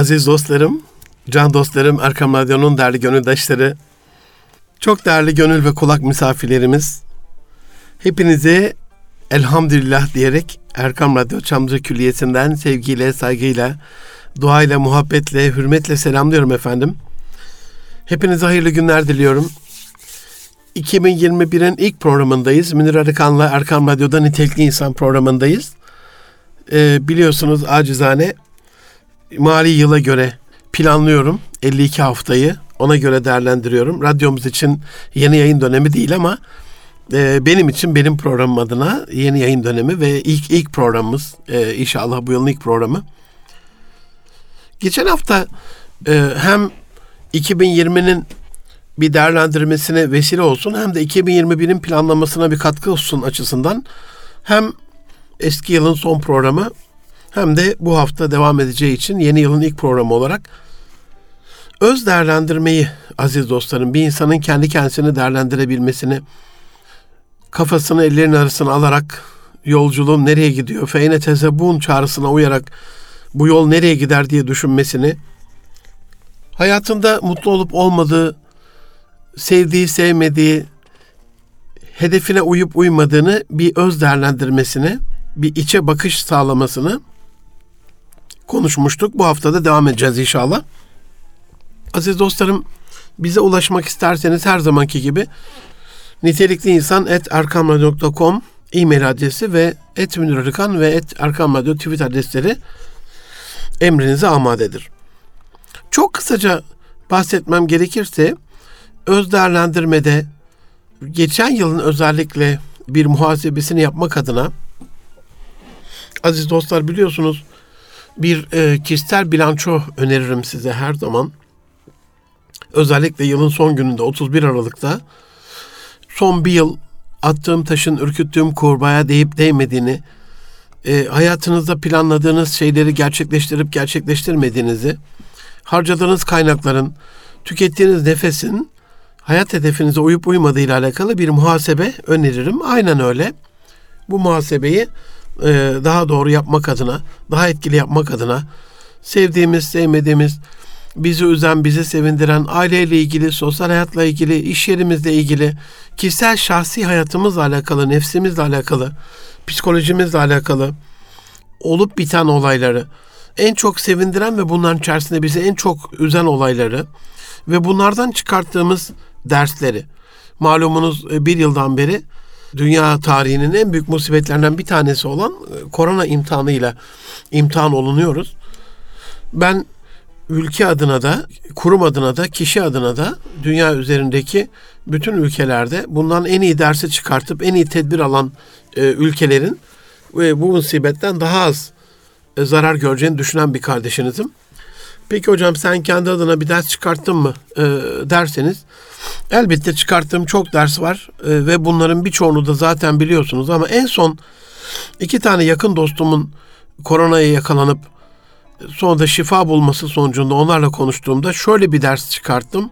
Aziz dostlarım, can dostlarım, Erkam Radyo'nun değerli gönüldaşları, çok değerli gönül ve kulak misafirlerimiz, hepinize elhamdülillah diyerek Erkam Radyo Çamlıca Külliyesi'nden sevgiyle, saygıyla, duayla, muhabbetle, hürmetle selamlıyorum efendim. Hepinize hayırlı günler diliyorum. 2021'in ilk programındayız. Münir Arıkan'la Erkam Radyo'da Nitelikli İnsan programındayız. Ee, biliyorsunuz acizane mali yıla göre planlıyorum 52 haftayı. Ona göre değerlendiriyorum. Radyomuz için yeni yayın dönemi değil ama e, benim için benim programım adına yeni yayın dönemi ve ilk ilk programımız e, inşallah bu yılın ilk programı. Geçen hafta e, hem 2020'nin bir değerlendirmesine vesile olsun hem de 2021'in planlamasına bir katkı olsun açısından hem eski yılın son programı hem de bu hafta devam edeceği için yeni yılın ilk programı olarak öz değerlendirmeyi aziz dostlarım bir insanın kendi kendisini değerlendirebilmesini kafasını ellerinin arasına alarak yolculuğum nereye gidiyor feyne tezebun çağrısına uyarak bu yol nereye gider diye düşünmesini hayatında mutlu olup olmadığı sevdiği sevmediği hedefine uyup uymadığını bir öz değerlendirmesini bir içe bakış sağlamasını konuşmuştuk. Bu hafta da devam edeceğiz inşallah. Aziz dostlarım bize ulaşmak isterseniz her zamanki gibi nitelikli insan et erkamradyo.com e-mail adresi ve et ve et erkamradyo tweet adresleri emrinize amadedir. Çok kısaca bahsetmem gerekirse öz değerlendirmede geçen yılın özellikle bir muhasebesini yapmak adına aziz dostlar biliyorsunuz bir e, kişisel bilanço öneririm size her zaman. Özellikle yılın son gününde 31 Aralık'ta son bir yıl attığım taşın ürküttüğüm kurbağaya değip değmediğini, e, hayatınızda planladığınız şeyleri gerçekleştirip gerçekleştirmediğinizi, harcadığınız kaynakların, tükettiğiniz nefesin hayat hedefinize uyup uymadığı ile alakalı bir muhasebe öneririm. Aynen öyle. Bu muhasebeyi e, daha doğru yapmak adına, daha etkili yapmak adına sevdiğimiz, sevmediğimiz, bizi üzen, bizi sevindiren, aileyle ilgili, sosyal hayatla ilgili, iş yerimizle ilgili, kişisel şahsi hayatımızla alakalı, nefsimizle alakalı, psikolojimizle alakalı olup biten olayları, en çok sevindiren ve bunların içerisinde bizi en çok üzen olayları ve bunlardan çıkarttığımız dersleri. Malumunuz e, bir yıldan beri dünya tarihinin en büyük musibetlerinden bir tanesi olan e, korona imtihanıyla imtihan olunuyoruz. Ben ülke adına da, kurum adına da, kişi adına da dünya üzerindeki bütün ülkelerde bundan en iyi dersi çıkartıp en iyi tedbir alan e, ülkelerin ve bu musibetten daha az e, zarar göreceğini düşünen bir kardeşinizim. Peki hocam sen kendi adına bir ders çıkarttın mı e, derseniz elbette çıkarttığım çok ders var e, ve bunların birçoğunu da zaten biliyorsunuz ama en son iki tane yakın dostumun koronaya yakalanıp sonra da şifa bulması sonucunda onlarla konuştuğumda şöyle bir ders çıkarttım.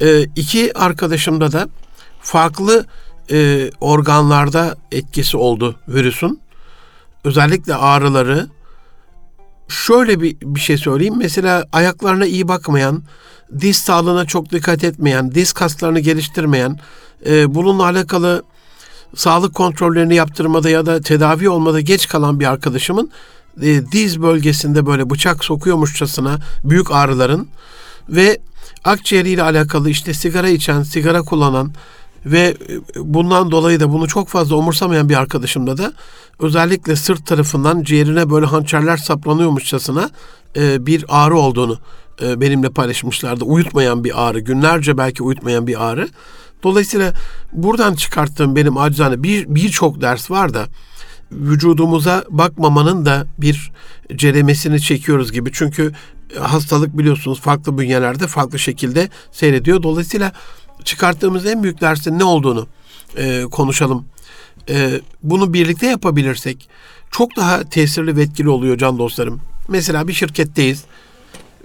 E, iki arkadaşımda da farklı e, organlarda etkisi oldu virüsün. Özellikle ağrıları, şöyle bir, bir şey söyleyeyim. Mesela ayaklarına iyi bakmayan, diz sağlığına çok dikkat etmeyen, diz kaslarını geliştirmeyen, e, bununla alakalı sağlık kontrollerini yaptırmada ya da tedavi olmada geç kalan bir arkadaşımın e, diz bölgesinde böyle bıçak sokuyormuşçasına büyük ağrıların ve akciğeriyle alakalı işte sigara içen, sigara kullanan ve e, bundan dolayı da bunu çok fazla umursamayan bir arkadaşımda da özellikle sırt tarafından ciğerine böyle hançerler saplanıyormuşçasına e, bir ağrı olduğunu e, benimle paylaşmışlardı. Uyutmayan bir ağrı, günlerce belki uyutmayan bir ağrı. Dolayısıyla buradan çıkarttığım benim acizane bir birçok ders var da vücudumuza bakmamanın da bir ceremesini çekiyoruz gibi. Çünkü hastalık biliyorsunuz farklı bünyelerde farklı şekilde seyrediyor. Dolayısıyla çıkarttığımız en büyük dersin ne olduğunu e, konuşalım. E, bunu birlikte yapabilirsek çok daha tesirli ve etkili oluyor can dostlarım. Mesela bir şirketteyiz.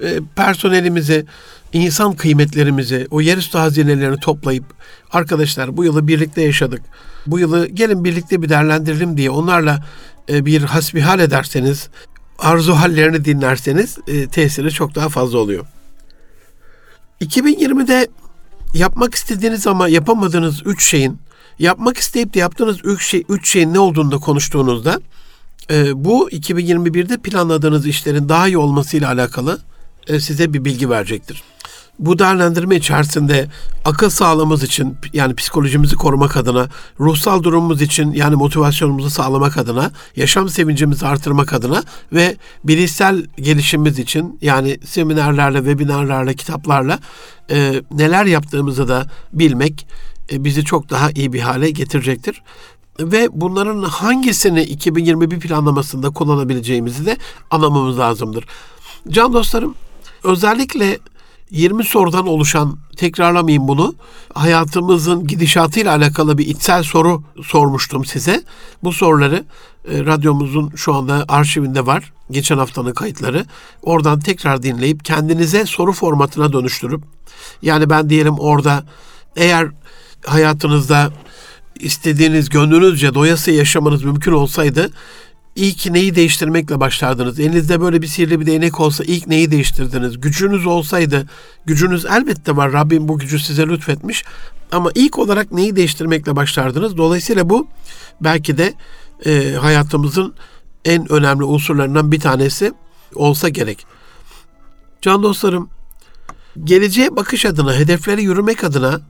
E, personelimizi, insan kıymetlerimizi, o yerüstü hazinelerini toplayıp arkadaşlar bu yılı birlikte yaşadık. Bu yılı gelin birlikte bir değerlendirelim diye onlarla e, bir hasbihal ederseniz arzu hallerini dinlerseniz e, tesiri çok daha fazla oluyor. 2020'de yapmak istediğiniz ama yapamadığınız üç şeyin, yapmak isteyip de yaptığınız üç, şey, üç şeyin ne olduğunu da konuştuğunuzda e, bu 2021'de planladığınız işlerin daha iyi olmasıyla alakalı e, size bir bilgi verecektir. Bu değerlendirme içerisinde akıl sağlığımız için yani psikolojimizi korumak adına, ruhsal durumumuz için yani motivasyonumuzu sağlamak adına, yaşam sevincimizi artırmak adına ve bilişsel gelişimimiz için yani seminerlerle, webinarlarla, kitaplarla e, neler yaptığımızı da bilmek e, bizi çok daha iyi bir hale getirecektir ve bunların hangisini 2021 planlamasında kullanabileceğimizi de anlamamız lazımdır. Can dostlarım, özellikle 20 sorudan oluşan, tekrarlamayayım bunu, hayatımızın gidişatıyla alakalı bir içsel soru sormuştum size. Bu soruları e, radyomuzun şu anda arşivinde var. Geçen haftanın kayıtları. Oradan tekrar dinleyip kendinize soru formatına dönüştürüp, yani ben diyelim orada eğer hayatınızda istediğiniz, gönlünüzce doyası yaşamanız mümkün olsaydı ilk neyi değiştirmekle başlardınız? Elinizde böyle bir sihirli bir değnek olsa ilk neyi değiştirdiniz? Gücünüz olsaydı, gücünüz elbette var. Rabbim bu gücü size lütfetmiş. Ama ilk olarak neyi değiştirmekle başlardınız? Dolayısıyla bu belki de e, hayatımızın en önemli unsurlarından bir tanesi olsa gerek. Can dostlarım, geleceğe bakış adına, hedeflere yürümek adına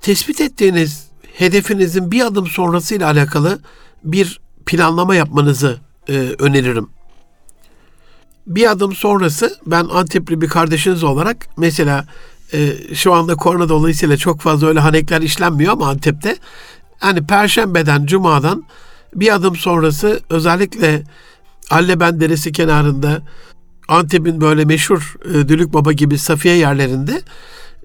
tespit ettiğiniz hedefinizin bir adım sonrasıyla alakalı bir planlama yapmanızı e, öneririm. Bir adım sonrası ben Antepli bir kardeşiniz olarak mesela e, şu anda korona dolayısıyla çok fazla öyle hanekler işlenmiyor ama Antep'te hani perşembeden cumadan bir adım sonrası özellikle Alleben Deresi kenarında Antep'in böyle meşhur e, Dülük Baba gibi Safiye yerlerinde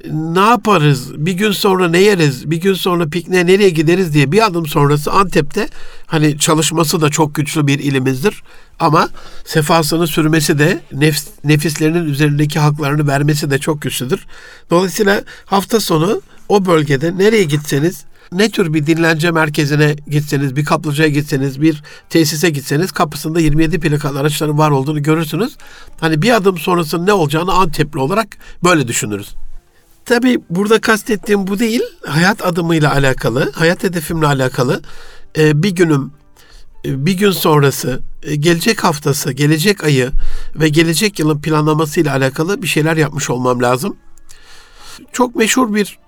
ne yaparız, bir gün sonra ne yeriz, bir gün sonra pikniğe nereye gideriz diye bir adım sonrası Antep'te hani çalışması da çok güçlü bir ilimizdir. Ama sefasını sürmesi de nefs, nefislerinin üzerindeki haklarını vermesi de çok güçlüdür. Dolayısıyla hafta sonu o bölgede nereye gitseniz ne tür bir dinlence merkezine gitseniz, bir kaplıcaya gitseniz, bir tesise gitseniz kapısında 27 plakalı araçların var olduğunu görürsünüz. Hani bir adım sonrasının ne olacağını Antepli olarak böyle düşünürüz. Tabi burada kastettiğim bu değil. Hayat adımıyla alakalı, hayat hedefimle alakalı e, bir günüm, e, bir gün sonrası, e, gelecek haftası, gelecek ayı ve gelecek yılın planlamasıyla alakalı bir şeyler yapmış olmam lazım. Çok meşhur bir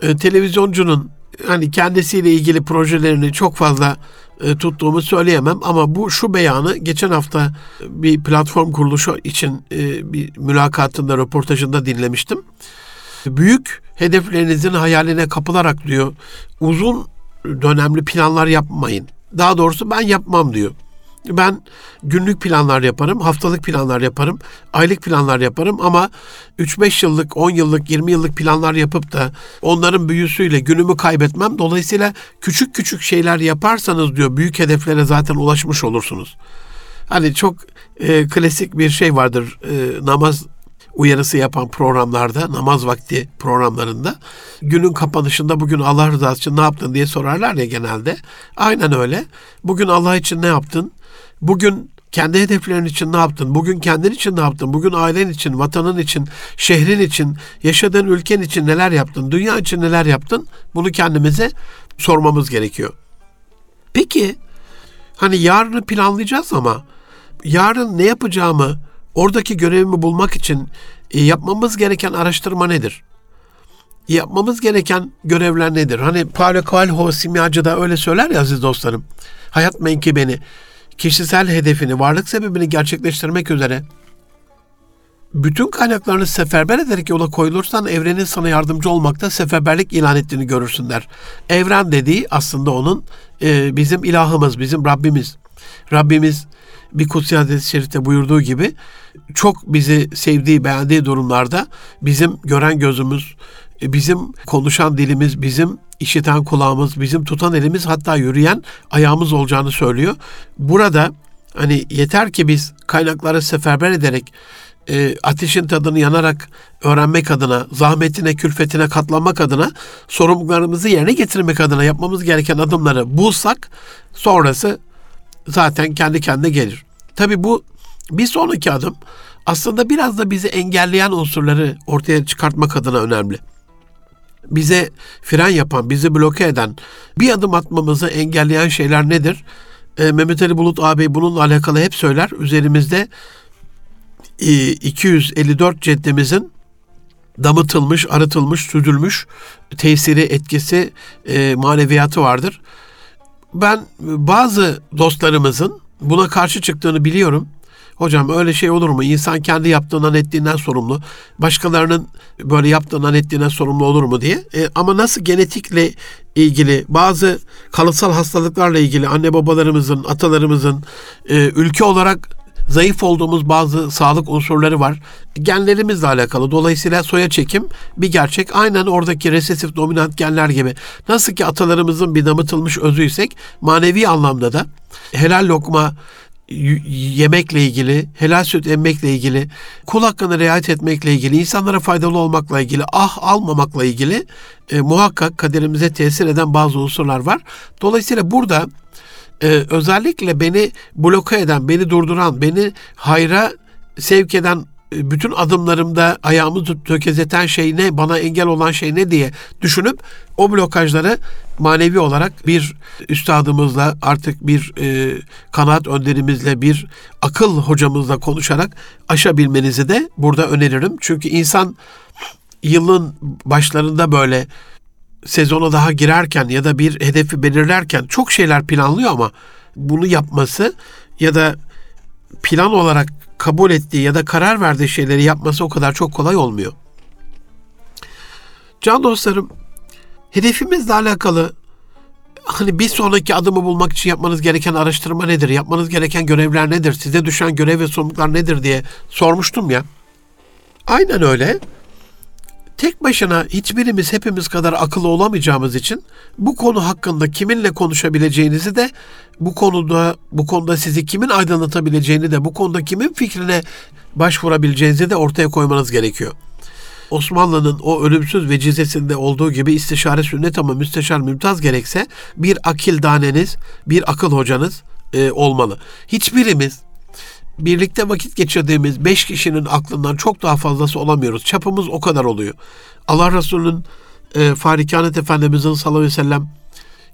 e, televizyoncunun hani kendisiyle ilgili projelerini çok fazla e, tuttuğumu söyleyemem ama bu şu beyanı geçen hafta bir platform kuruluşu için e, bir mülakatında, röportajında dinlemiştim büyük hedeflerinizin hayaline kapılarak diyor uzun dönemli planlar yapmayın. Daha doğrusu ben yapmam diyor. Ben günlük planlar yaparım, haftalık planlar yaparım, aylık planlar yaparım ama 3-5 yıllık, 10 yıllık, 20 yıllık planlar yapıp da onların büyüsüyle günümü kaybetmem. Dolayısıyla küçük küçük şeyler yaparsanız diyor büyük hedeflere zaten ulaşmış olursunuz. Hani çok e, klasik bir şey vardır e, namaz uyarısı yapan programlarda, namaz vakti programlarında günün kapanışında bugün Allah rızası için ne yaptın diye sorarlar ya genelde. Aynen öyle. Bugün Allah için ne yaptın? Bugün kendi hedeflerin için ne yaptın? Bugün kendin için ne yaptın? Bugün ailen için, vatanın için, şehrin için, yaşadığın ülken için neler yaptın? Dünya için neler yaptın? Bunu kendimize sormamız gerekiyor. Peki hani yarını planlayacağız ama yarın ne yapacağımı Oradaki görevimi bulmak için e, yapmamız gereken araştırma nedir? Yapmamız gereken görevler nedir? Hani Paulo Coelho simyacı da öyle söyler ya aziz dostlarım. Hayat menkibeni, kişisel hedefini, varlık sebebini gerçekleştirmek üzere bütün kaynaklarını seferber ederek yola koyulursan evrenin sana yardımcı olmakta seferberlik ilan ettiğini görürsün der. Evren dediği aslında onun e, bizim ilahımız, bizim Rabbimiz. Rabbimiz bir kutsi hadis-i şerifte buyurduğu gibi çok bizi sevdiği, beğendiği durumlarda bizim gören gözümüz, bizim konuşan dilimiz, bizim işiten kulağımız, bizim tutan elimiz hatta yürüyen ayağımız olacağını söylüyor. Burada hani yeter ki biz kaynakları seferber ederek e, ateşin tadını yanarak öğrenmek adına, zahmetine, külfetine katlanmak adına, sorumluluklarımızı yerine getirmek adına yapmamız gereken adımları bulsak sonrası zaten kendi kendine gelir. Tabii bu bir sonraki adım aslında biraz da bizi engelleyen unsurları ortaya çıkartmak adına önemli. Bize fren yapan, bizi bloke eden, bir adım atmamızı engelleyen şeyler nedir? E, Mehmet Ali Bulut abi bununla alakalı hep söyler. Üzerimizde e, 254 ceddemizin damıtılmış, arıtılmış, süzülmüş tesiri, etkisi, e, maneviyatı vardır. Ben bazı dostlarımızın buna karşı çıktığını biliyorum. Hocam öyle şey olur mu? İnsan kendi yaptığından ettiğinden sorumlu. Başkalarının böyle yaptığından ettiğinden sorumlu olur mu diye. E, ama nasıl genetikle ilgili bazı kalıtsal hastalıklarla ilgili anne babalarımızın, atalarımızın e, ülke olarak zayıf olduğumuz bazı sağlık unsurları var. Genlerimizle alakalı. Dolayısıyla soya çekim bir gerçek. Aynen oradaki resesif dominant genler gibi. Nasıl ki atalarımızın bir damıtılmış özüysek manevi anlamda da helal lokma yemekle ilgili, helal süt emmekle ilgili, kul hakkına riayet etmekle ilgili, insanlara faydalı olmakla ilgili, ah almamakla ilgili e, muhakkak kaderimize tesir eden bazı unsurlar var. Dolayısıyla burada e, özellikle beni bloke eden, beni durduran, beni hayra sevk eden bütün adımlarımda ayağımı tökezleten şey ne, bana engel olan şey ne diye düşünüp o blokajları manevi olarak bir üstadımızla artık bir e, kanaat önderimizle bir akıl hocamızla konuşarak aşabilmenizi de burada öneririm. Çünkü insan yılın başlarında böyle sezona daha girerken ya da bir hedefi belirlerken çok şeyler planlıyor ama bunu yapması ya da plan olarak kabul ettiği ya da karar verdiği şeyleri yapması o kadar çok kolay olmuyor. Can dostlarım, hedefimizle alakalı hani bir sonraki adımı bulmak için yapmanız gereken araştırma nedir? Yapmanız gereken görevler nedir? Size düşen görev ve sorumluluklar nedir diye sormuştum ya. Aynen öyle tek başına hiçbirimiz hepimiz kadar akıllı olamayacağımız için bu konu hakkında kiminle konuşabileceğinizi de bu konuda bu konuda sizi kimin aydınlatabileceğini de bu konuda kimin fikrine başvurabileceğinizi de ortaya koymanız gerekiyor. Osmanlı'nın o ölümsüz vecizesinde olduğu gibi istişare sünnet ama müsteşar mümtaz gerekse bir akil daneniz, bir akıl hocanız e, olmalı. Hiçbirimiz birlikte vakit geçirdiğimiz beş kişinin aklından çok daha fazlası olamıyoruz. Çapımız o kadar oluyor. Allah Resulü'nün e, Farikanet Efendimiz'in sallallahu aleyhi ve sellem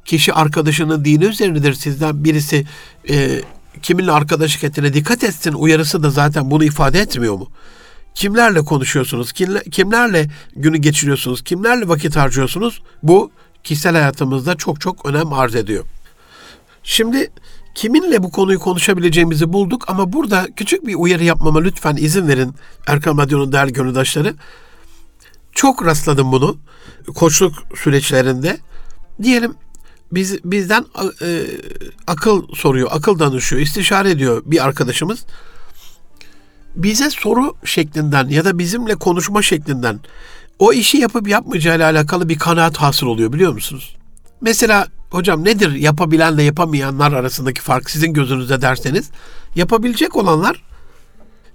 kişi arkadaşının dini üzerinedir. Sizden birisi e, kiminle arkadaşlık ettiğine dikkat etsin uyarısı da zaten bunu ifade etmiyor mu? Kimlerle konuşuyorsunuz? Kimlerle günü geçiriyorsunuz? Kimlerle vakit harcıyorsunuz? Bu kişisel hayatımızda çok çok önem arz ediyor. Şimdi kiminle bu konuyu konuşabileceğimizi bulduk ama burada küçük bir uyarı yapmama lütfen izin verin Erkan Radyo'nun değerli gönüldaşları. Çok rastladım bunu koçluk süreçlerinde. Diyelim biz bizden e, akıl soruyor, akıl danışıyor, istişare ediyor bir arkadaşımız. Bize soru şeklinden ya da bizimle konuşma şeklinden o işi yapıp yapmayacağıyla alakalı bir kanaat hasıl oluyor biliyor musunuz? Mesela hocam nedir yapabilenle yapamayanlar arasındaki fark sizin gözünüzde derseniz yapabilecek olanlar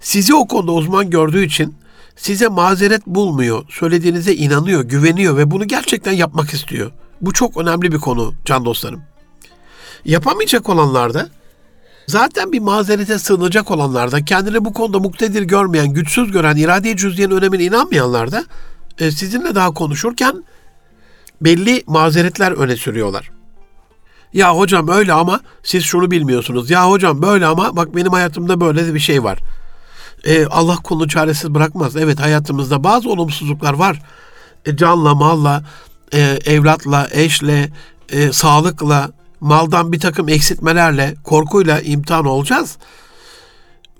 sizi o konuda uzman gördüğü için size mazeret bulmuyor, söylediğinize inanıyor, güveniyor ve bunu gerçekten yapmak istiyor. Bu çok önemli bir konu can dostlarım. Yapamayacak olanlar da zaten bir mazerete sığınacak olanlar da kendini bu konuda muktedir görmeyen, güçsüz gören, irade cüzdiyenin önemine inanmayanlar da e, sizinle daha konuşurken belli mazeretler öne sürüyorlar. Ya hocam öyle ama siz şunu bilmiyorsunuz. Ya hocam böyle ama bak benim hayatımda böyle bir şey var. Ee, Allah kulunu çaresiz bırakmaz. Evet hayatımızda bazı olumsuzluklar var. E, canla, malla, e, evlatla, eşle, e, sağlıkla, maldan bir takım eksiltmelerle, korkuyla imtihan olacağız.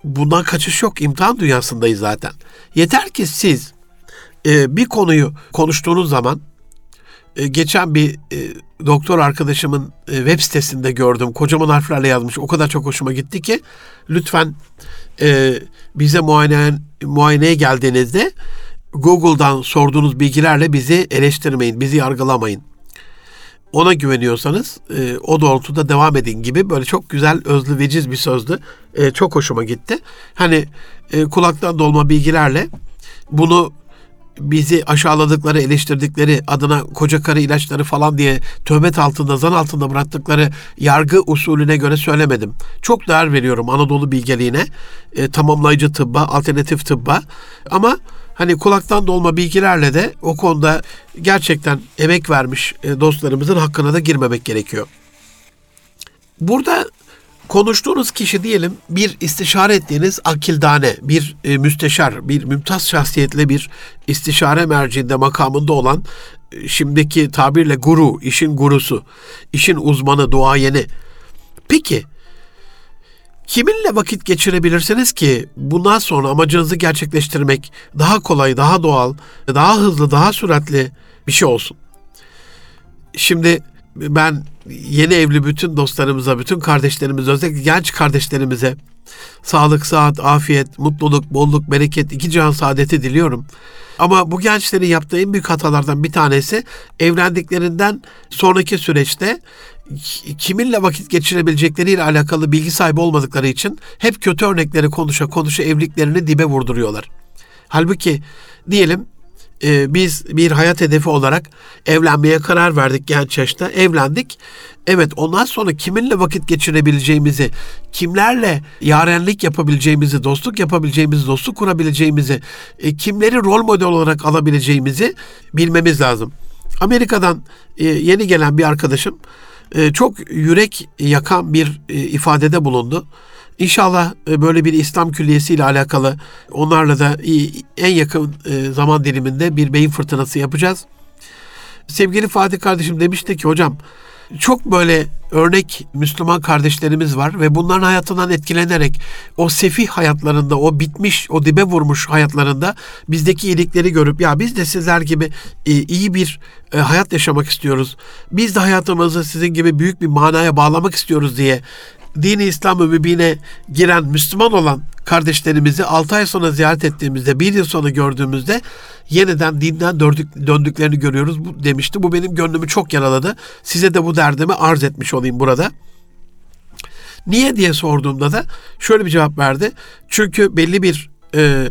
Bundan kaçış yok. İmtihan dünyasındayız zaten. Yeter ki siz e, bir konuyu konuştuğunuz zaman e, geçen bir e, doktor arkadaşımın e, web sitesinde gördüm. Kocaman harflerle yazmış. O kadar çok hoşuma gitti ki lütfen e, bize muayene, muayeneye geldiğinizde Google'dan sorduğunuz bilgilerle bizi eleştirmeyin, bizi yargılamayın. Ona güveniyorsanız e, o doğrultuda devam edin gibi böyle çok güzel özlü veciz bir sözdü. E, çok hoşuma gitti. Hani e, kulaktan dolma bilgilerle bunu bizi aşağıladıkları, eleştirdikleri, adına koca karı ilaçları falan diye töhmet altında, zan altında bıraktıkları yargı usulüne göre söylemedim. Çok değer veriyorum Anadolu bilgeliğine, e, tamamlayıcı tıbba, alternatif tıbba. Ama hani kulaktan dolma bilgilerle de o konuda gerçekten emek vermiş e, dostlarımızın hakkına da girmemek gerekiyor. Burada konuştuğunuz kişi diyelim bir istişare ettiğiniz akildane, bir e, müsteşar, bir mümtaz şahsiyetli bir istişare merciinde makamında olan e, şimdiki tabirle guru, işin gurusu, işin uzmanı, duayeni. Peki kiminle vakit geçirebilirsiniz ki bundan sonra amacınızı gerçekleştirmek daha kolay, daha doğal, daha hızlı, daha süratli bir şey olsun? Şimdi ben yeni evli bütün dostlarımıza, bütün kardeşlerimize, özellikle genç kardeşlerimize sağlık, sıhhat, afiyet, mutluluk, bolluk, bereket, iki cihan saadeti diliyorum. Ama bu gençlerin yaptığı en büyük hatalardan bir tanesi evlendiklerinden sonraki süreçte kiminle vakit geçirebilecekleriyle alakalı bilgi sahibi olmadıkları için hep kötü örnekleri konuşa konuşa evliliklerini dibe vurduruyorlar. Halbuki diyelim e, biz bir hayat hedefi olarak evlenmeye karar verdik genç yaşta. Evlendik. Evet ondan sonra kiminle vakit geçirebileceğimizi, kimlerle yarenlik yapabileceğimizi, dostluk yapabileceğimizi, dostluk kurabileceğimizi, e, kimleri rol model olarak alabileceğimizi bilmemiz lazım. Amerika'dan e, yeni gelen bir arkadaşım e, çok yürek yakan bir e, ifadede bulundu. İnşallah e, böyle bir İslam külliyesi ile alakalı onlarla da en yakın e, zaman diliminde bir beyin fırtınası yapacağız. Sevgili Fatih kardeşim demişti ki hocam çok böyle örnek Müslüman kardeşlerimiz var ve bunların hayatından etkilenerek o sefih hayatlarında, o bitmiş, o dibe vurmuş hayatlarında bizdeki iyilikleri görüp ya biz de sizler gibi e, iyi bir hayat yaşamak istiyoruz. Biz de hayatımızı sizin gibi büyük bir manaya bağlamak istiyoruz diye dini İslam-ı Mübin'e giren Müslüman olan kardeşlerimizi 6 ay sonra ziyaret ettiğimizde, bir yıl sonra gördüğümüzde yeniden dinden döndük, döndüklerini görüyoruz bu, demişti. Bu benim gönlümü çok yaraladı. Size de bu derdimi arz etmiş olayım burada. Niye diye sorduğumda da şöyle bir cevap verdi. Çünkü belli bir e,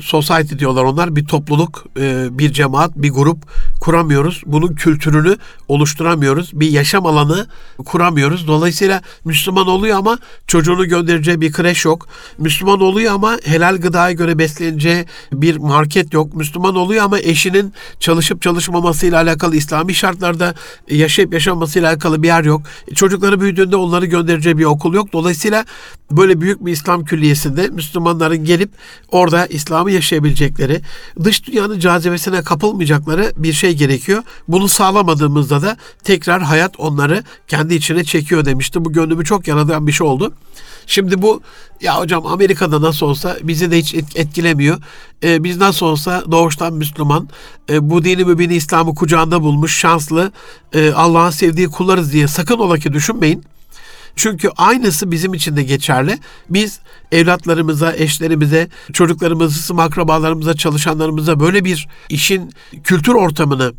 society diyorlar onlar bir topluluk, e, bir cemaat, bir grup kuramıyoruz. Bunun kültürünü oluşturamıyoruz. Bir yaşam alanı kuramıyoruz. Dolayısıyla Müslüman oluyor ama çocuğunu göndereceği bir kreş yok. Müslüman oluyor ama helal gıdaya göre besleneceği bir market yok. Müslüman oluyor ama eşinin çalışıp çalışmamasıyla alakalı İslami şartlarda yaşayıp yaşamasıyla alakalı bir yer yok. Çocukları büyüdüğünde onları göndereceği bir okul yok. Dolayısıyla böyle büyük bir İslam külliyesinde Müslümanların gelip orada İslam'ı yaşayabilecekleri, dış dünyanın cazibesine kapılmayacakları bir şey gerekiyor. Bunu sağlamadığımızda da tekrar hayat onları kendi içine çekiyor demişti. Bu gönlümü çok yaradan bir şey oldu. Şimdi bu ya hocam Amerika'da nasıl olsa bizi de hiç etkilemiyor. Ee, biz nasıl olsa doğuştan Müslüman, e, bu dini mübini İslam'ı kucağında bulmuş şanslı, e, Allah'ın sevdiği kullarız diye sakın ola ki düşünmeyin. Çünkü aynısı bizim için de geçerli. Biz evlatlarımıza, eşlerimize, çocuklarımıza, akrabalarımıza, çalışanlarımıza böyle bir işin kültür ortamını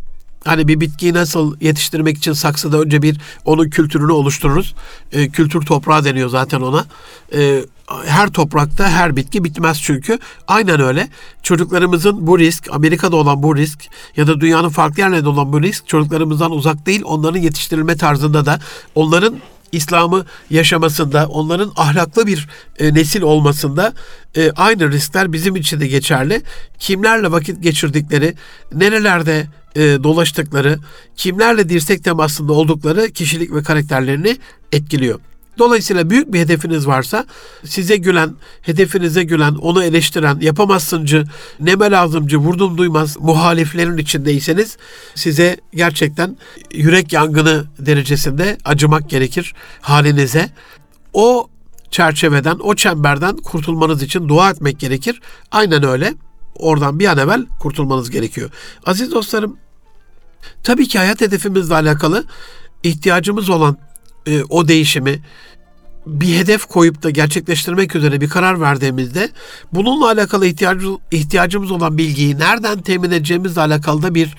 Hani bir bitkiyi nasıl yetiştirmek için saksıda önce bir onun kültürünü oluştururuz. E, kültür toprağı deniyor zaten ona. E, her toprakta her bitki bitmez çünkü. Aynen öyle. Çocuklarımızın bu risk, Amerika'da olan bu risk ya da dünyanın farklı yerlerinde olan bu risk çocuklarımızdan uzak değil. Onların yetiştirilme tarzında da onların İslam'ı yaşamasında, onların ahlaklı bir e, nesil olmasında e, aynı riskler bizim için de geçerli. Kimlerle vakit geçirdikleri, nerelerde e, dolaştıkları, kimlerle dirsek temasında oldukları kişilik ve karakterlerini etkiliyor. Dolayısıyla büyük bir hedefiniz varsa size gülen, hedefinize gülen, onu eleştiren, yapamazsıncı, neme lazımcı, vurdum duymaz muhaliflerin içindeyseniz size gerçekten yürek yangını derecesinde acımak gerekir halinize. O çerçeveden, o çemberden kurtulmanız için dua etmek gerekir. Aynen öyle. Oradan bir an evvel kurtulmanız gerekiyor. Aziz dostlarım, tabii ki hayat hedefimizle alakalı ihtiyacımız olan e, o değişimi bir hedef koyup da gerçekleştirmek üzere bir karar verdiğimizde bununla alakalı ihtiyacı, ihtiyacımız olan bilgiyi nereden temin edeceğimizle alakalı da bir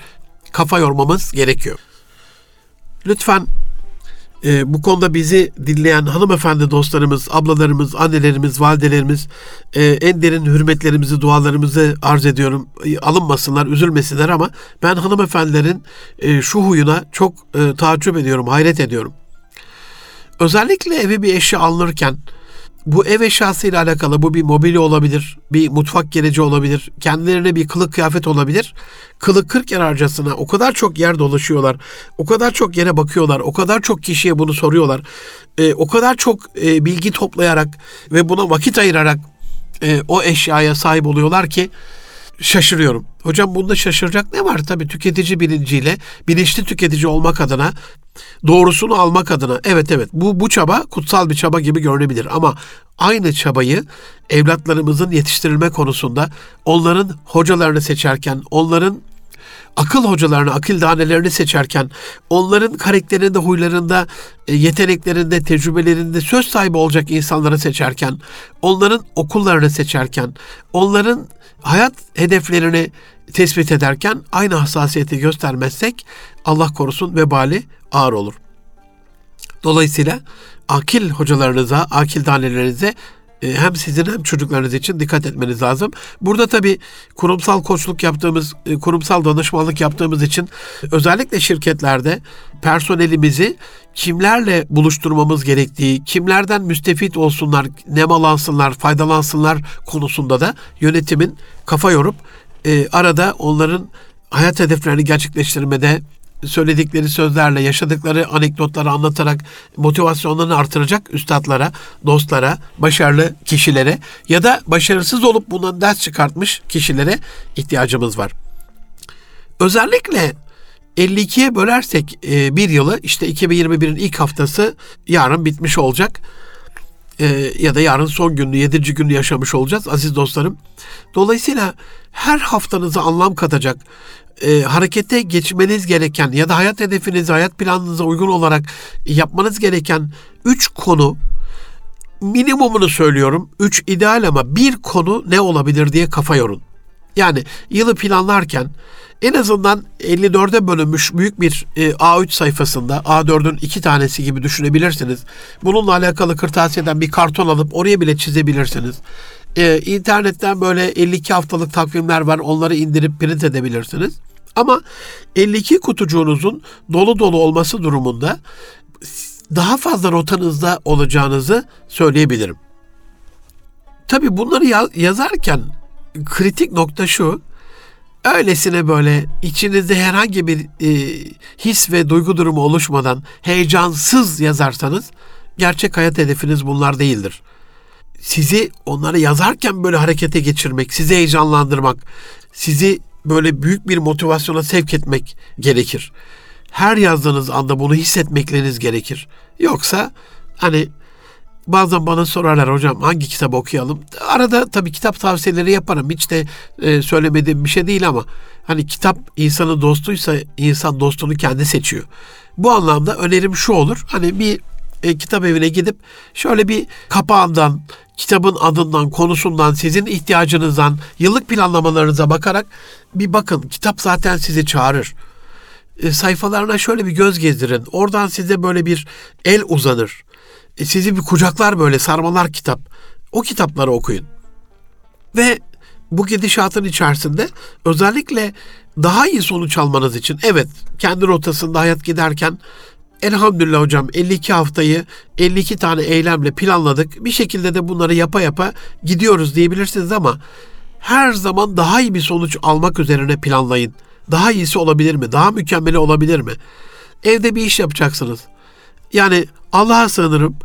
kafa yormamız gerekiyor. Lütfen e, bu konuda bizi dinleyen hanımefendi dostlarımız, ablalarımız, annelerimiz, validelerimiz e, en derin hürmetlerimizi, dualarımızı arz ediyorum. E, alınmasınlar, üzülmesinler ama ben hanımefendilerin e, şu huyuna çok e, taaccüp ediyorum, hayret ediyorum. Özellikle eve bir eşya alınırken bu ev eşyasıyla alakalı bu bir mobilya olabilir, bir mutfak gereci olabilir, kendilerine bir kılık kıyafet olabilir. Kılık kırk yer harcasına o kadar çok yer dolaşıyorlar, o kadar çok yere bakıyorlar, o kadar çok kişiye bunu soruyorlar. E, o kadar çok e, bilgi toplayarak ve buna vakit ayırarak e, o eşyaya sahip oluyorlar ki şaşırıyorum. Hocam bunda şaşıracak ne var? Tabii tüketici bilinciyle bilinçli tüketici olmak adına doğrusunu almak adına evet evet bu bu çaba kutsal bir çaba gibi görünebilir ama aynı çabayı evlatlarımızın yetiştirilme konusunda onların hocalarını seçerken, onların akıl hocalarını, akıl danelerini seçerken, onların karakterinde, huylarında, e, yeteneklerinde, tecrübelerinde söz sahibi olacak insanları seçerken, onların okullarını seçerken, onların hayat hedeflerini tespit ederken aynı hassasiyeti göstermezsek Allah korusun vebali ağır olur. Dolayısıyla akil hocalarınıza, akil danelerinize e, hem sizin hem çocuklarınız için dikkat etmeniz lazım. Burada tabii kurumsal koçluk yaptığımız, e, kurumsal danışmanlık yaptığımız için özellikle şirketlerde personelimizi kimlerle buluşturmamız gerektiği, kimlerden müstefit olsunlar, nemalansınlar, faydalansınlar konusunda da yönetimin kafa yorup e, arada onların hayat hedeflerini gerçekleştirmede söyledikleri sözlerle, yaşadıkları anekdotları anlatarak motivasyonlarını artıracak üstadlara, dostlara, başarılı kişilere ya da başarısız olup bundan ders çıkartmış kişilere ihtiyacımız var. Özellikle 52'ye bölersek e, bir yılı işte 2021'in ilk haftası yarın bitmiş olacak. E, ya da yarın son gününü, 7. günü yaşamış olacağız aziz dostlarım. Dolayısıyla her haftanıza anlam katacak, e, harekete geçmeniz gereken ya da hayat hedefinize, hayat planınıza uygun olarak yapmanız gereken 3 konu minimumunu söylüyorum. 3 ideal ama bir konu ne olabilir diye kafa yorun. Yani yılı planlarken en azından 54'e bölünmüş büyük bir e, A3 sayfasında A4'ün iki tanesi gibi düşünebilirsiniz. Bununla alakalı kırtasiyeden bir karton alıp oraya bile çizebilirsiniz. E, internetten böyle 52 haftalık takvimler var onları indirip print edebilirsiniz. Ama 52 kutucuğunuzun dolu dolu olması durumunda daha fazla rotanızda olacağınızı söyleyebilirim. Tabi bunları yazarken kritik nokta şu. Öylesine böyle içinizde herhangi bir e, his ve duygu durumu oluşmadan heyecansız yazarsanız gerçek hayat hedefiniz bunlar değildir. Sizi onları yazarken böyle harekete geçirmek, sizi heyecanlandırmak, sizi böyle büyük bir motivasyona sevk etmek gerekir. Her yazdığınız anda bunu hissetmekleriniz gerekir. Yoksa hani bazen bana sorarlar hocam hangi kitap okuyalım? Arada tabii kitap tavsiyeleri yaparım. Hiç de e, söylemediğim bir şey değil ama hani kitap insanın dostuysa insan dostunu kendi seçiyor. Bu anlamda önerim şu olur. Hani bir e, kitap evine gidip şöyle bir kapağından, kitabın adından, konusundan, sizin ihtiyacınızdan, yıllık planlamalarınıza bakarak bir bakın. Kitap zaten sizi çağırır. E, sayfalarına şöyle bir göz gezdirin. Oradan size böyle bir el uzanır. E, sizi bir kucaklar böyle sarmalar kitap. O kitapları okuyun. Ve bu gidişatın içerisinde özellikle daha iyi sonuç almanız için evet kendi rotasında hayat giderken elhamdülillah hocam 52 haftayı 52 tane eylemle planladık. Bir şekilde de bunları yapa yapa gidiyoruz diyebilirsiniz ama her zaman daha iyi bir sonuç almak üzerine planlayın. Daha iyisi olabilir mi? Daha mükemmeli olabilir mi? Evde bir iş yapacaksınız. Yani Allah'a sığınırım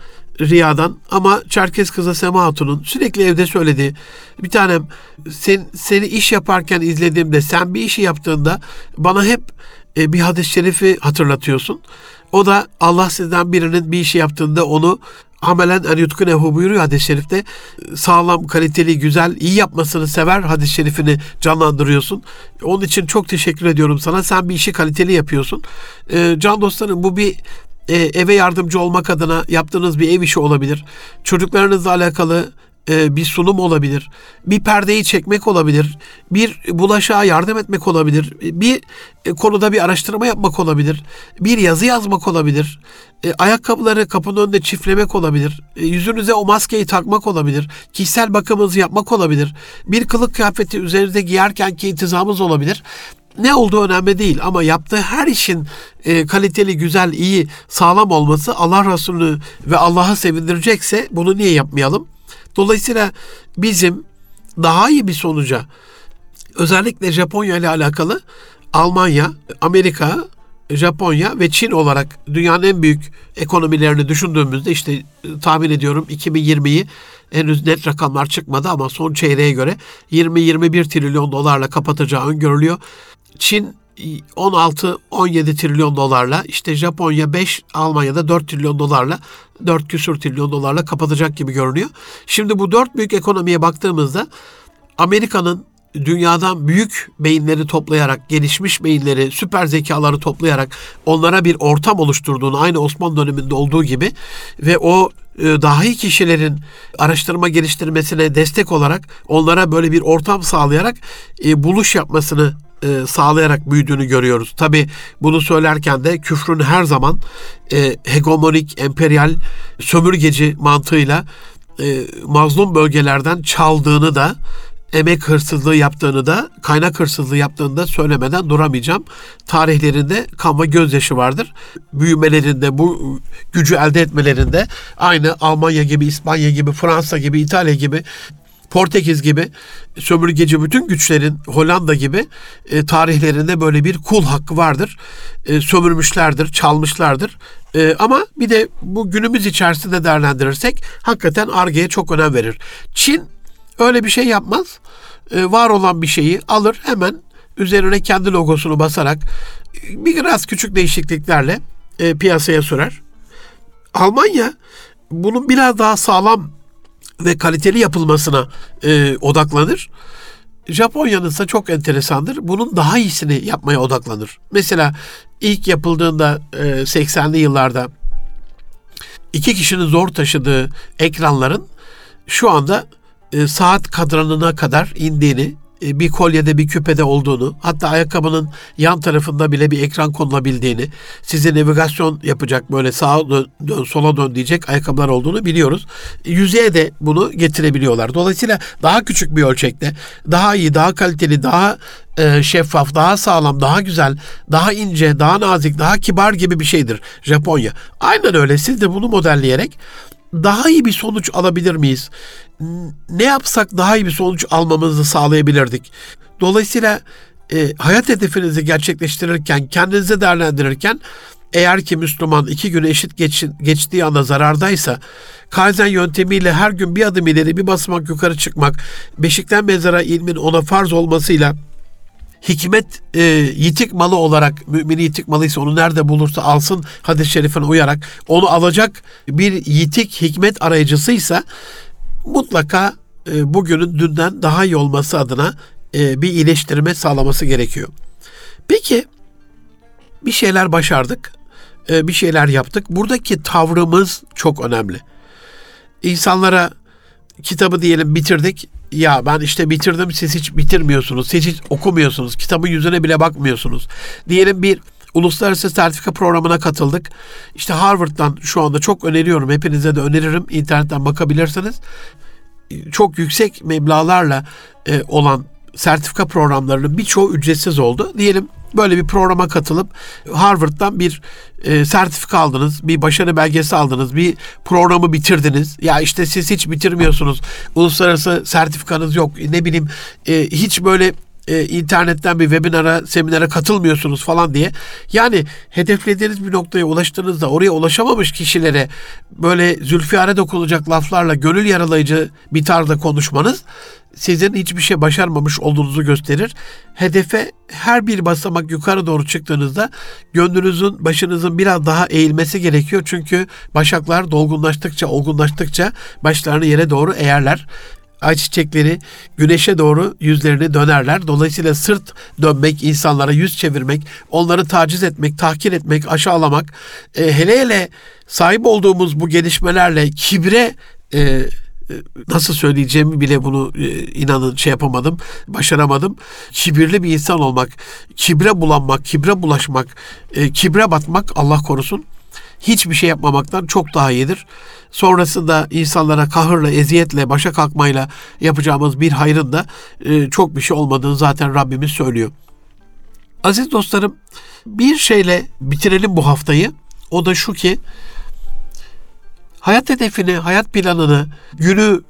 riyadan ama Çerkez kızı Sema Hatun'un sürekli evde söylediği bir tanem sen, seni iş yaparken izlediğimde sen bir işi yaptığında bana hep e, bir hadis-i şerifi hatırlatıyorsun. O da Allah sizden birinin bir işi yaptığında onu amelen en yutkunehu buyuruyor hadis-i şerifte. Sağlam, kaliteli, güzel, iyi yapmasını sever hadis-i şerifini canlandırıyorsun. Onun için çok teşekkür ediyorum sana. Sen bir işi kaliteli yapıyorsun. E, can dostlarım bu bir e, eve yardımcı olmak adına yaptığınız bir ev işi olabilir. Çocuklarınızla alakalı e, bir sunum olabilir. Bir perdeyi çekmek olabilir. Bir bulaşığa yardım etmek olabilir. Bir e, konuda bir araştırma yapmak olabilir. Bir yazı yazmak olabilir. E, ayakkabıları kapının önünde çiftlemek olabilir. Yüzünüze o maskeyi takmak olabilir. Kişisel bakımınızı yapmak olabilir. Bir kılık kıyafeti üzerinize giyerken ki intizamınız olabilir ne olduğu önemli değil ama yaptığı her işin e, kaliteli, güzel, iyi, sağlam olması Allah Resulü ve Allah'a sevindirecekse bunu niye yapmayalım? Dolayısıyla bizim daha iyi bir sonuca özellikle Japonya ile alakalı Almanya, Amerika, Japonya ve Çin olarak dünyanın en büyük ekonomilerini düşündüğümüzde işte e, tahmin ediyorum 2020'yi henüz net rakamlar çıkmadı ama son çeyreğe göre 20-21 trilyon dolarla kapatacağı öngörülüyor. Çin 16-17 trilyon dolarla işte Japonya 5 Almanya'da 4 trilyon dolarla 4 küsur trilyon dolarla kapatacak gibi görünüyor. Şimdi bu dört büyük ekonomiye baktığımızda Amerika'nın dünyadan büyük beyinleri toplayarak, gelişmiş beyinleri, süper zekaları toplayarak onlara bir ortam oluşturduğunu aynı Osmanlı döneminde olduğu gibi ve o dahi kişilerin araştırma geliştirmesine destek olarak onlara böyle bir ortam sağlayarak e, buluş yapmasını e, sağlayarak büyüdüğünü görüyoruz. Tabi bunu söylerken de küfrün her zaman e, hegemonik, emperyal, sömürgeci mantığıyla e, mazlum bölgelerden çaldığını da emek hırsızlığı yaptığını da kaynak hırsızlığı yaptığını da söylemeden duramayacağım. Tarihlerinde kan ve gözyaşı vardır. Büyümelerinde bu gücü elde etmelerinde aynı Almanya gibi, İspanya gibi, Fransa gibi, İtalya gibi Portekiz gibi sömürgeci bütün güçlerin Hollanda gibi e, tarihlerinde böyle bir kul hakkı vardır. E, sömürmüşlerdir, çalmışlardır. E, ama bir de bu günümüz içerisinde değerlendirirsek hakikaten argeye çok önem verir. Çin öyle bir şey yapmaz. E, var olan bir şeyi alır hemen üzerine kendi logosunu basarak bir biraz küçük değişikliklerle e, piyasaya sürer. Almanya bunun biraz daha sağlam ve kaliteli yapılmasına e, odaklanır. Japonya'nın ise çok enteresandır. Bunun daha iyisini yapmaya odaklanır. Mesela ilk yapıldığında e, 80'li yıllarda iki kişinin zor taşıdığı ekranların şu anda e, saat kadranına kadar indiğini e, bir kolyede bir küpede olduğunu hatta ayakkabının yan tarafında bile bir ekran konulabildiğini size navigasyon yapacak böyle sağa dön, dön sola dön diyecek ayakkabılar olduğunu biliyoruz. Yüzeye de bunu getirebiliyorlar. Dolayısıyla daha küçük bir ölçekte daha iyi, daha kaliteli, daha e, şeffaf, daha sağlam, daha güzel, daha ince, daha nazik, daha kibar gibi bir şeydir Japonya. Aynen öyle. Siz de bunu modelleyerek daha iyi bir sonuç alabilir miyiz? Ne yapsak daha iyi bir sonuç almamızı sağlayabilirdik. Dolayısıyla e, hayat hedefinizi gerçekleştirirken, kendinizi değerlendirirken eğer ki Müslüman iki gün eşit geç, geçtiği anda zarardaysa Kaizen yöntemiyle her gün bir adım ileri bir basamak yukarı çıkmak, beşikten mezara ilmin ona farz olmasıyla hikmet e, yitik malı olarak mümini yitik malıysa onu nerede bulursa alsın hadis-i şerifine uyarak onu alacak bir yitik hikmet arayıcısıysa mutlaka e, bugünün dünden daha iyi olması adına e, bir iyileştirme sağlaması gerekiyor. Peki bir şeyler başardık, e, bir şeyler yaptık. Buradaki tavrımız çok önemli. İnsanlara kitabı diyelim bitirdik ya ben işte bitirdim siz hiç bitirmiyorsunuz. Siz hiç okumuyorsunuz. Kitabın yüzüne bile bakmıyorsunuz. Diyelim bir uluslararası sertifika programına katıldık. İşte Harvard'dan şu anda çok öneriyorum. Hepinize de öneririm. İnternetten bakabilirsiniz. Çok yüksek meblalarla e, olan sertifika programlarının birçoğu ücretsiz oldu. Diyelim böyle bir programa katılıp Harvard'dan bir e, sertifika aldınız, bir başarı belgesi aldınız, bir programı bitirdiniz. Ya işte siz hiç bitirmiyorsunuz. Uluslararası sertifikanız yok. Ne bileyim e, hiç böyle e, internetten bir webinara, seminere katılmıyorsunuz falan diye. Yani hedeflediğiniz bir noktaya ulaştığınızda oraya ulaşamamış kişilere böyle zülfiyare dokunacak laflarla gönül yaralayıcı bir tarzda konuşmanız sizin hiçbir şey başarmamış olduğunuzu gösterir. Hedefe her bir basamak yukarı doğru çıktığınızda gönlünüzün, başınızın biraz daha eğilmesi gerekiyor. Çünkü başaklar dolgunlaştıkça, olgunlaştıkça başlarını yere doğru eğerler ayçiçekleri güneşe doğru yüzlerini dönerler. Dolayısıyla sırt dönmek, insanlara yüz çevirmek, onları taciz etmek, tahkir etmek, aşağılamak, e, hele hele sahip olduğumuz bu gelişmelerle kibre e, nasıl söyleyeceğimi bile bunu e, inanın şey yapamadım, başaramadım. Kibirli bir insan olmak, kibre bulanmak, kibre bulaşmak, e, kibre batmak Allah korusun hiçbir şey yapmamaktan çok daha iyidir. Sonrasında insanlara kahırla, eziyetle, başa kalkmayla yapacağımız bir hayrın da e, çok bir şey olmadığını zaten Rabbimiz söylüyor. Aziz dostlarım, bir şeyle bitirelim bu haftayı. O da şu ki, hayat hedefini, hayat planını, günü,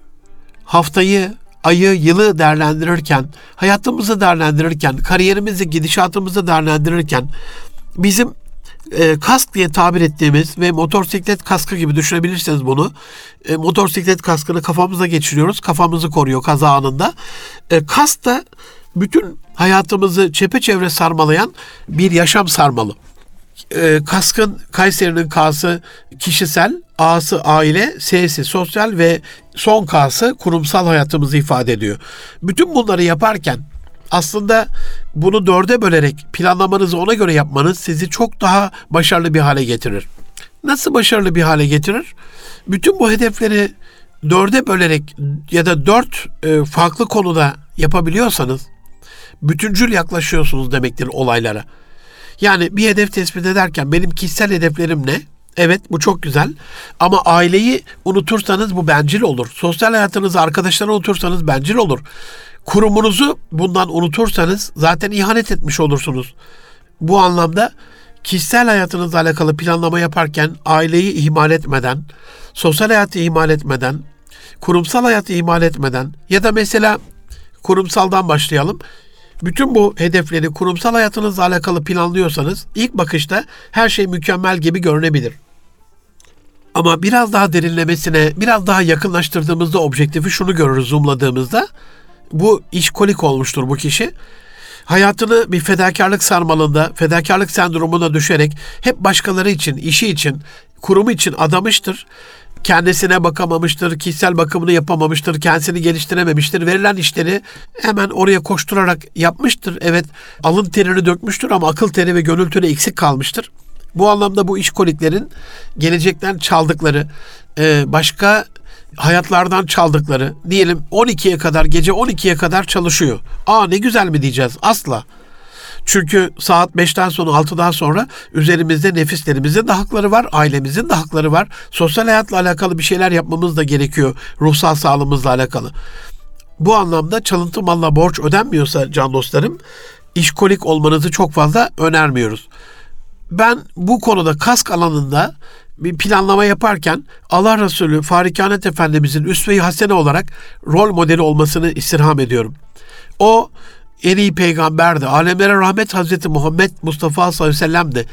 haftayı, ayı, yılı değerlendirirken, hayatımızı değerlendirirken, kariyerimizi, gidişatımızı değerlendirirken bizim e, kask diye tabir ettiğimiz ve motosiklet kaskı gibi düşünebilirsiniz bunu. E, motosiklet kaskını kafamıza geçiriyoruz. Kafamızı koruyor kaza anında. E, kask da bütün hayatımızı çepeçevre sarmalayan bir yaşam sarmalı. E, kaskın Kayseri'nin K'sı kişisel, A'sı aile, S'si sosyal ve son K'sı kurumsal hayatımızı ifade ediyor. Bütün bunları yaparken aslında bunu dörde bölerek planlamanızı ona göre yapmanız sizi çok daha başarılı bir hale getirir. Nasıl başarılı bir hale getirir? Bütün bu hedefleri dörde bölerek ya da dört e, farklı konuda yapabiliyorsanız bütüncül yaklaşıyorsunuz demektir olaylara. Yani bir hedef tespit ederken benim kişisel hedeflerim ne? Evet bu çok güzel ama aileyi unutursanız bu bencil olur. Sosyal hayatınızı arkadaşları unutursanız bencil olur. Kurumunuzu bundan unutursanız zaten ihanet etmiş olursunuz. Bu anlamda kişisel hayatınızla alakalı planlama yaparken aileyi ihmal etmeden, sosyal hayatı ihmal etmeden, kurumsal hayatı ihmal etmeden ya da mesela kurumsaldan başlayalım. Bütün bu hedefleri kurumsal hayatınızla alakalı planlıyorsanız ilk bakışta her şey mükemmel gibi görünebilir. Ama biraz daha derinlemesine, biraz daha yakınlaştırdığımızda objektifi şunu görürüz zoomladığımızda. Bu işkolik olmuştur bu kişi. Hayatını bir fedakarlık sarmalında, fedakarlık sendromuna düşerek hep başkaları için, işi için, kurumu için adamıştır. Kendisine bakamamıştır, kişisel bakımını yapamamıştır, kendisini geliştirememiştir. Verilen işleri hemen oraya koşturarak yapmıştır. Evet, alın terini dökmüştür ama akıl teri ve gönül teri eksik kalmıştır. Bu anlamda bu işkoliklerin gelecekten çaldıkları, e, başka hayatlardan çaldıkları, diyelim 12'ye kadar, gece 12'ye kadar çalışıyor. Aa ne güzel mi diyeceğiz? Asla. Çünkü saat 5'ten sonra 6'dan sonra üzerimizde nefislerimizin de hakları var, ailemizin de hakları var. Sosyal hayatla alakalı bir şeyler yapmamız da gerekiyor ruhsal sağlığımızla alakalı. Bu anlamda çalıntı malla borç ödenmiyorsa can dostlarım, işkolik olmanızı çok fazla önermiyoruz. Ben bu konuda kask alanında bir planlama yaparken Allah Resulü Farikanet Efendimizin üsve-i hasene olarak rol modeli olmasını istirham ediyorum. O en iyi peygamberdi. Alemlere rahmet Hazreti Muhammed Mustafa sallallahu aleyhi ve sellem de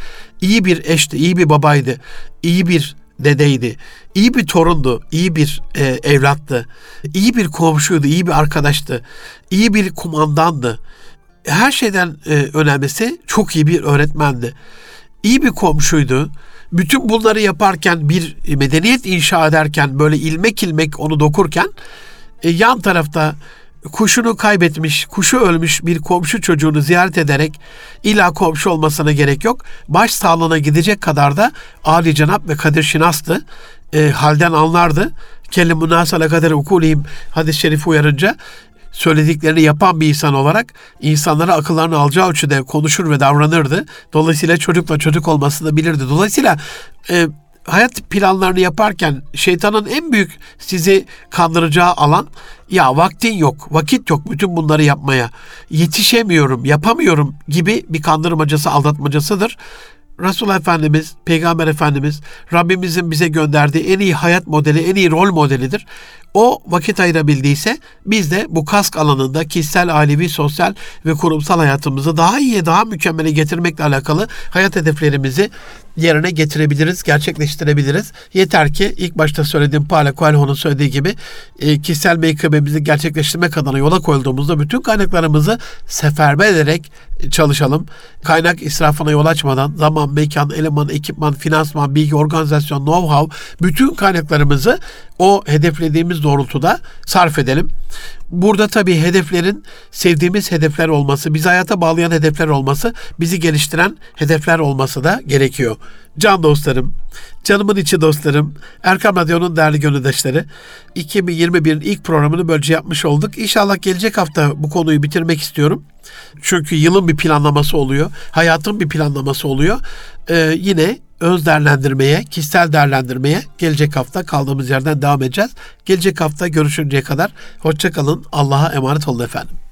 iyi bir eşti, iyi bir babaydı, iyi bir dedeydi, iyi bir torundu, iyi bir e, evlattı, iyi bir komşuydu, iyi bir arkadaştı, iyi bir kumandandı. Her şeyden e, önemlisi çok iyi bir öğretmendi. İyi bir komşuydu. Bütün bunları yaparken bir medeniyet inşa ederken böyle ilmek ilmek onu dokurken e, yan tarafta kuşunu kaybetmiş, kuşu ölmüş bir komşu çocuğunu ziyaret ederek illa komşu olmasına gerek yok. Baş sağlığına gidecek kadar da Ali Cenap ve Kadir Şinas'tı. E, halden anlardı. Kelli münasala kadar ukuliyim hadis-i şerifi uyarınca söylediklerini yapan bir insan olarak insanlara akıllarını alacağı ölçüde konuşur ve davranırdı. Dolayısıyla çocukla çocuk olmasını bilirdi. Dolayısıyla e, hayat planlarını yaparken şeytanın en büyük sizi kandıracağı alan ya vaktin yok, vakit yok bütün bunları yapmaya. Yetişemiyorum, yapamıyorum gibi bir kandırmacası, aldatmacasıdır. Resul Efendimiz, Peygamber Efendimiz Rabbimizin bize gönderdiği en iyi hayat modeli, en iyi rol modelidir o vakit ayırabildiyse biz de bu kask alanında kişisel, ailevi, sosyal ve kurumsal hayatımızı daha iyiye, daha mükemmele getirmekle alakalı hayat hedeflerimizi yerine getirebiliriz, gerçekleştirebiliriz. Yeter ki ilk başta söylediğim Paulo Coelho'nun söylediği gibi e, kişisel meykıbemizi gerçekleştirmek adına yola koyulduğumuzda bütün kaynaklarımızı seferber ederek çalışalım. Kaynak israfına yol açmadan zaman, mekan, eleman, ekipman, finansman, bilgi, organizasyon, know-how bütün kaynaklarımızı o hedeflediğimiz doğrultuda sarf edelim. Burada tabii hedeflerin sevdiğimiz hedefler olması, bizi hayata bağlayan hedefler olması, bizi geliştiren hedefler olması da gerekiyor. Can dostlarım, canımın içi dostlarım, Erkam Radyo'nun değerli gönüldaşları, 2021'in ilk programını böylece yapmış olduk. İnşallah gelecek hafta bu konuyu bitirmek istiyorum. Çünkü yılın bir planlaması oluyor, hayatın bir planlaması oluyor. Ee, yine öz değerlendirmeye, kişisel değerlendirmeye gelecek hafta kaldığımız yerden devam edeceğiz. Gelecek hafta görüşünceye kadar hoşçakalın. Allah'a emanet olun efendim.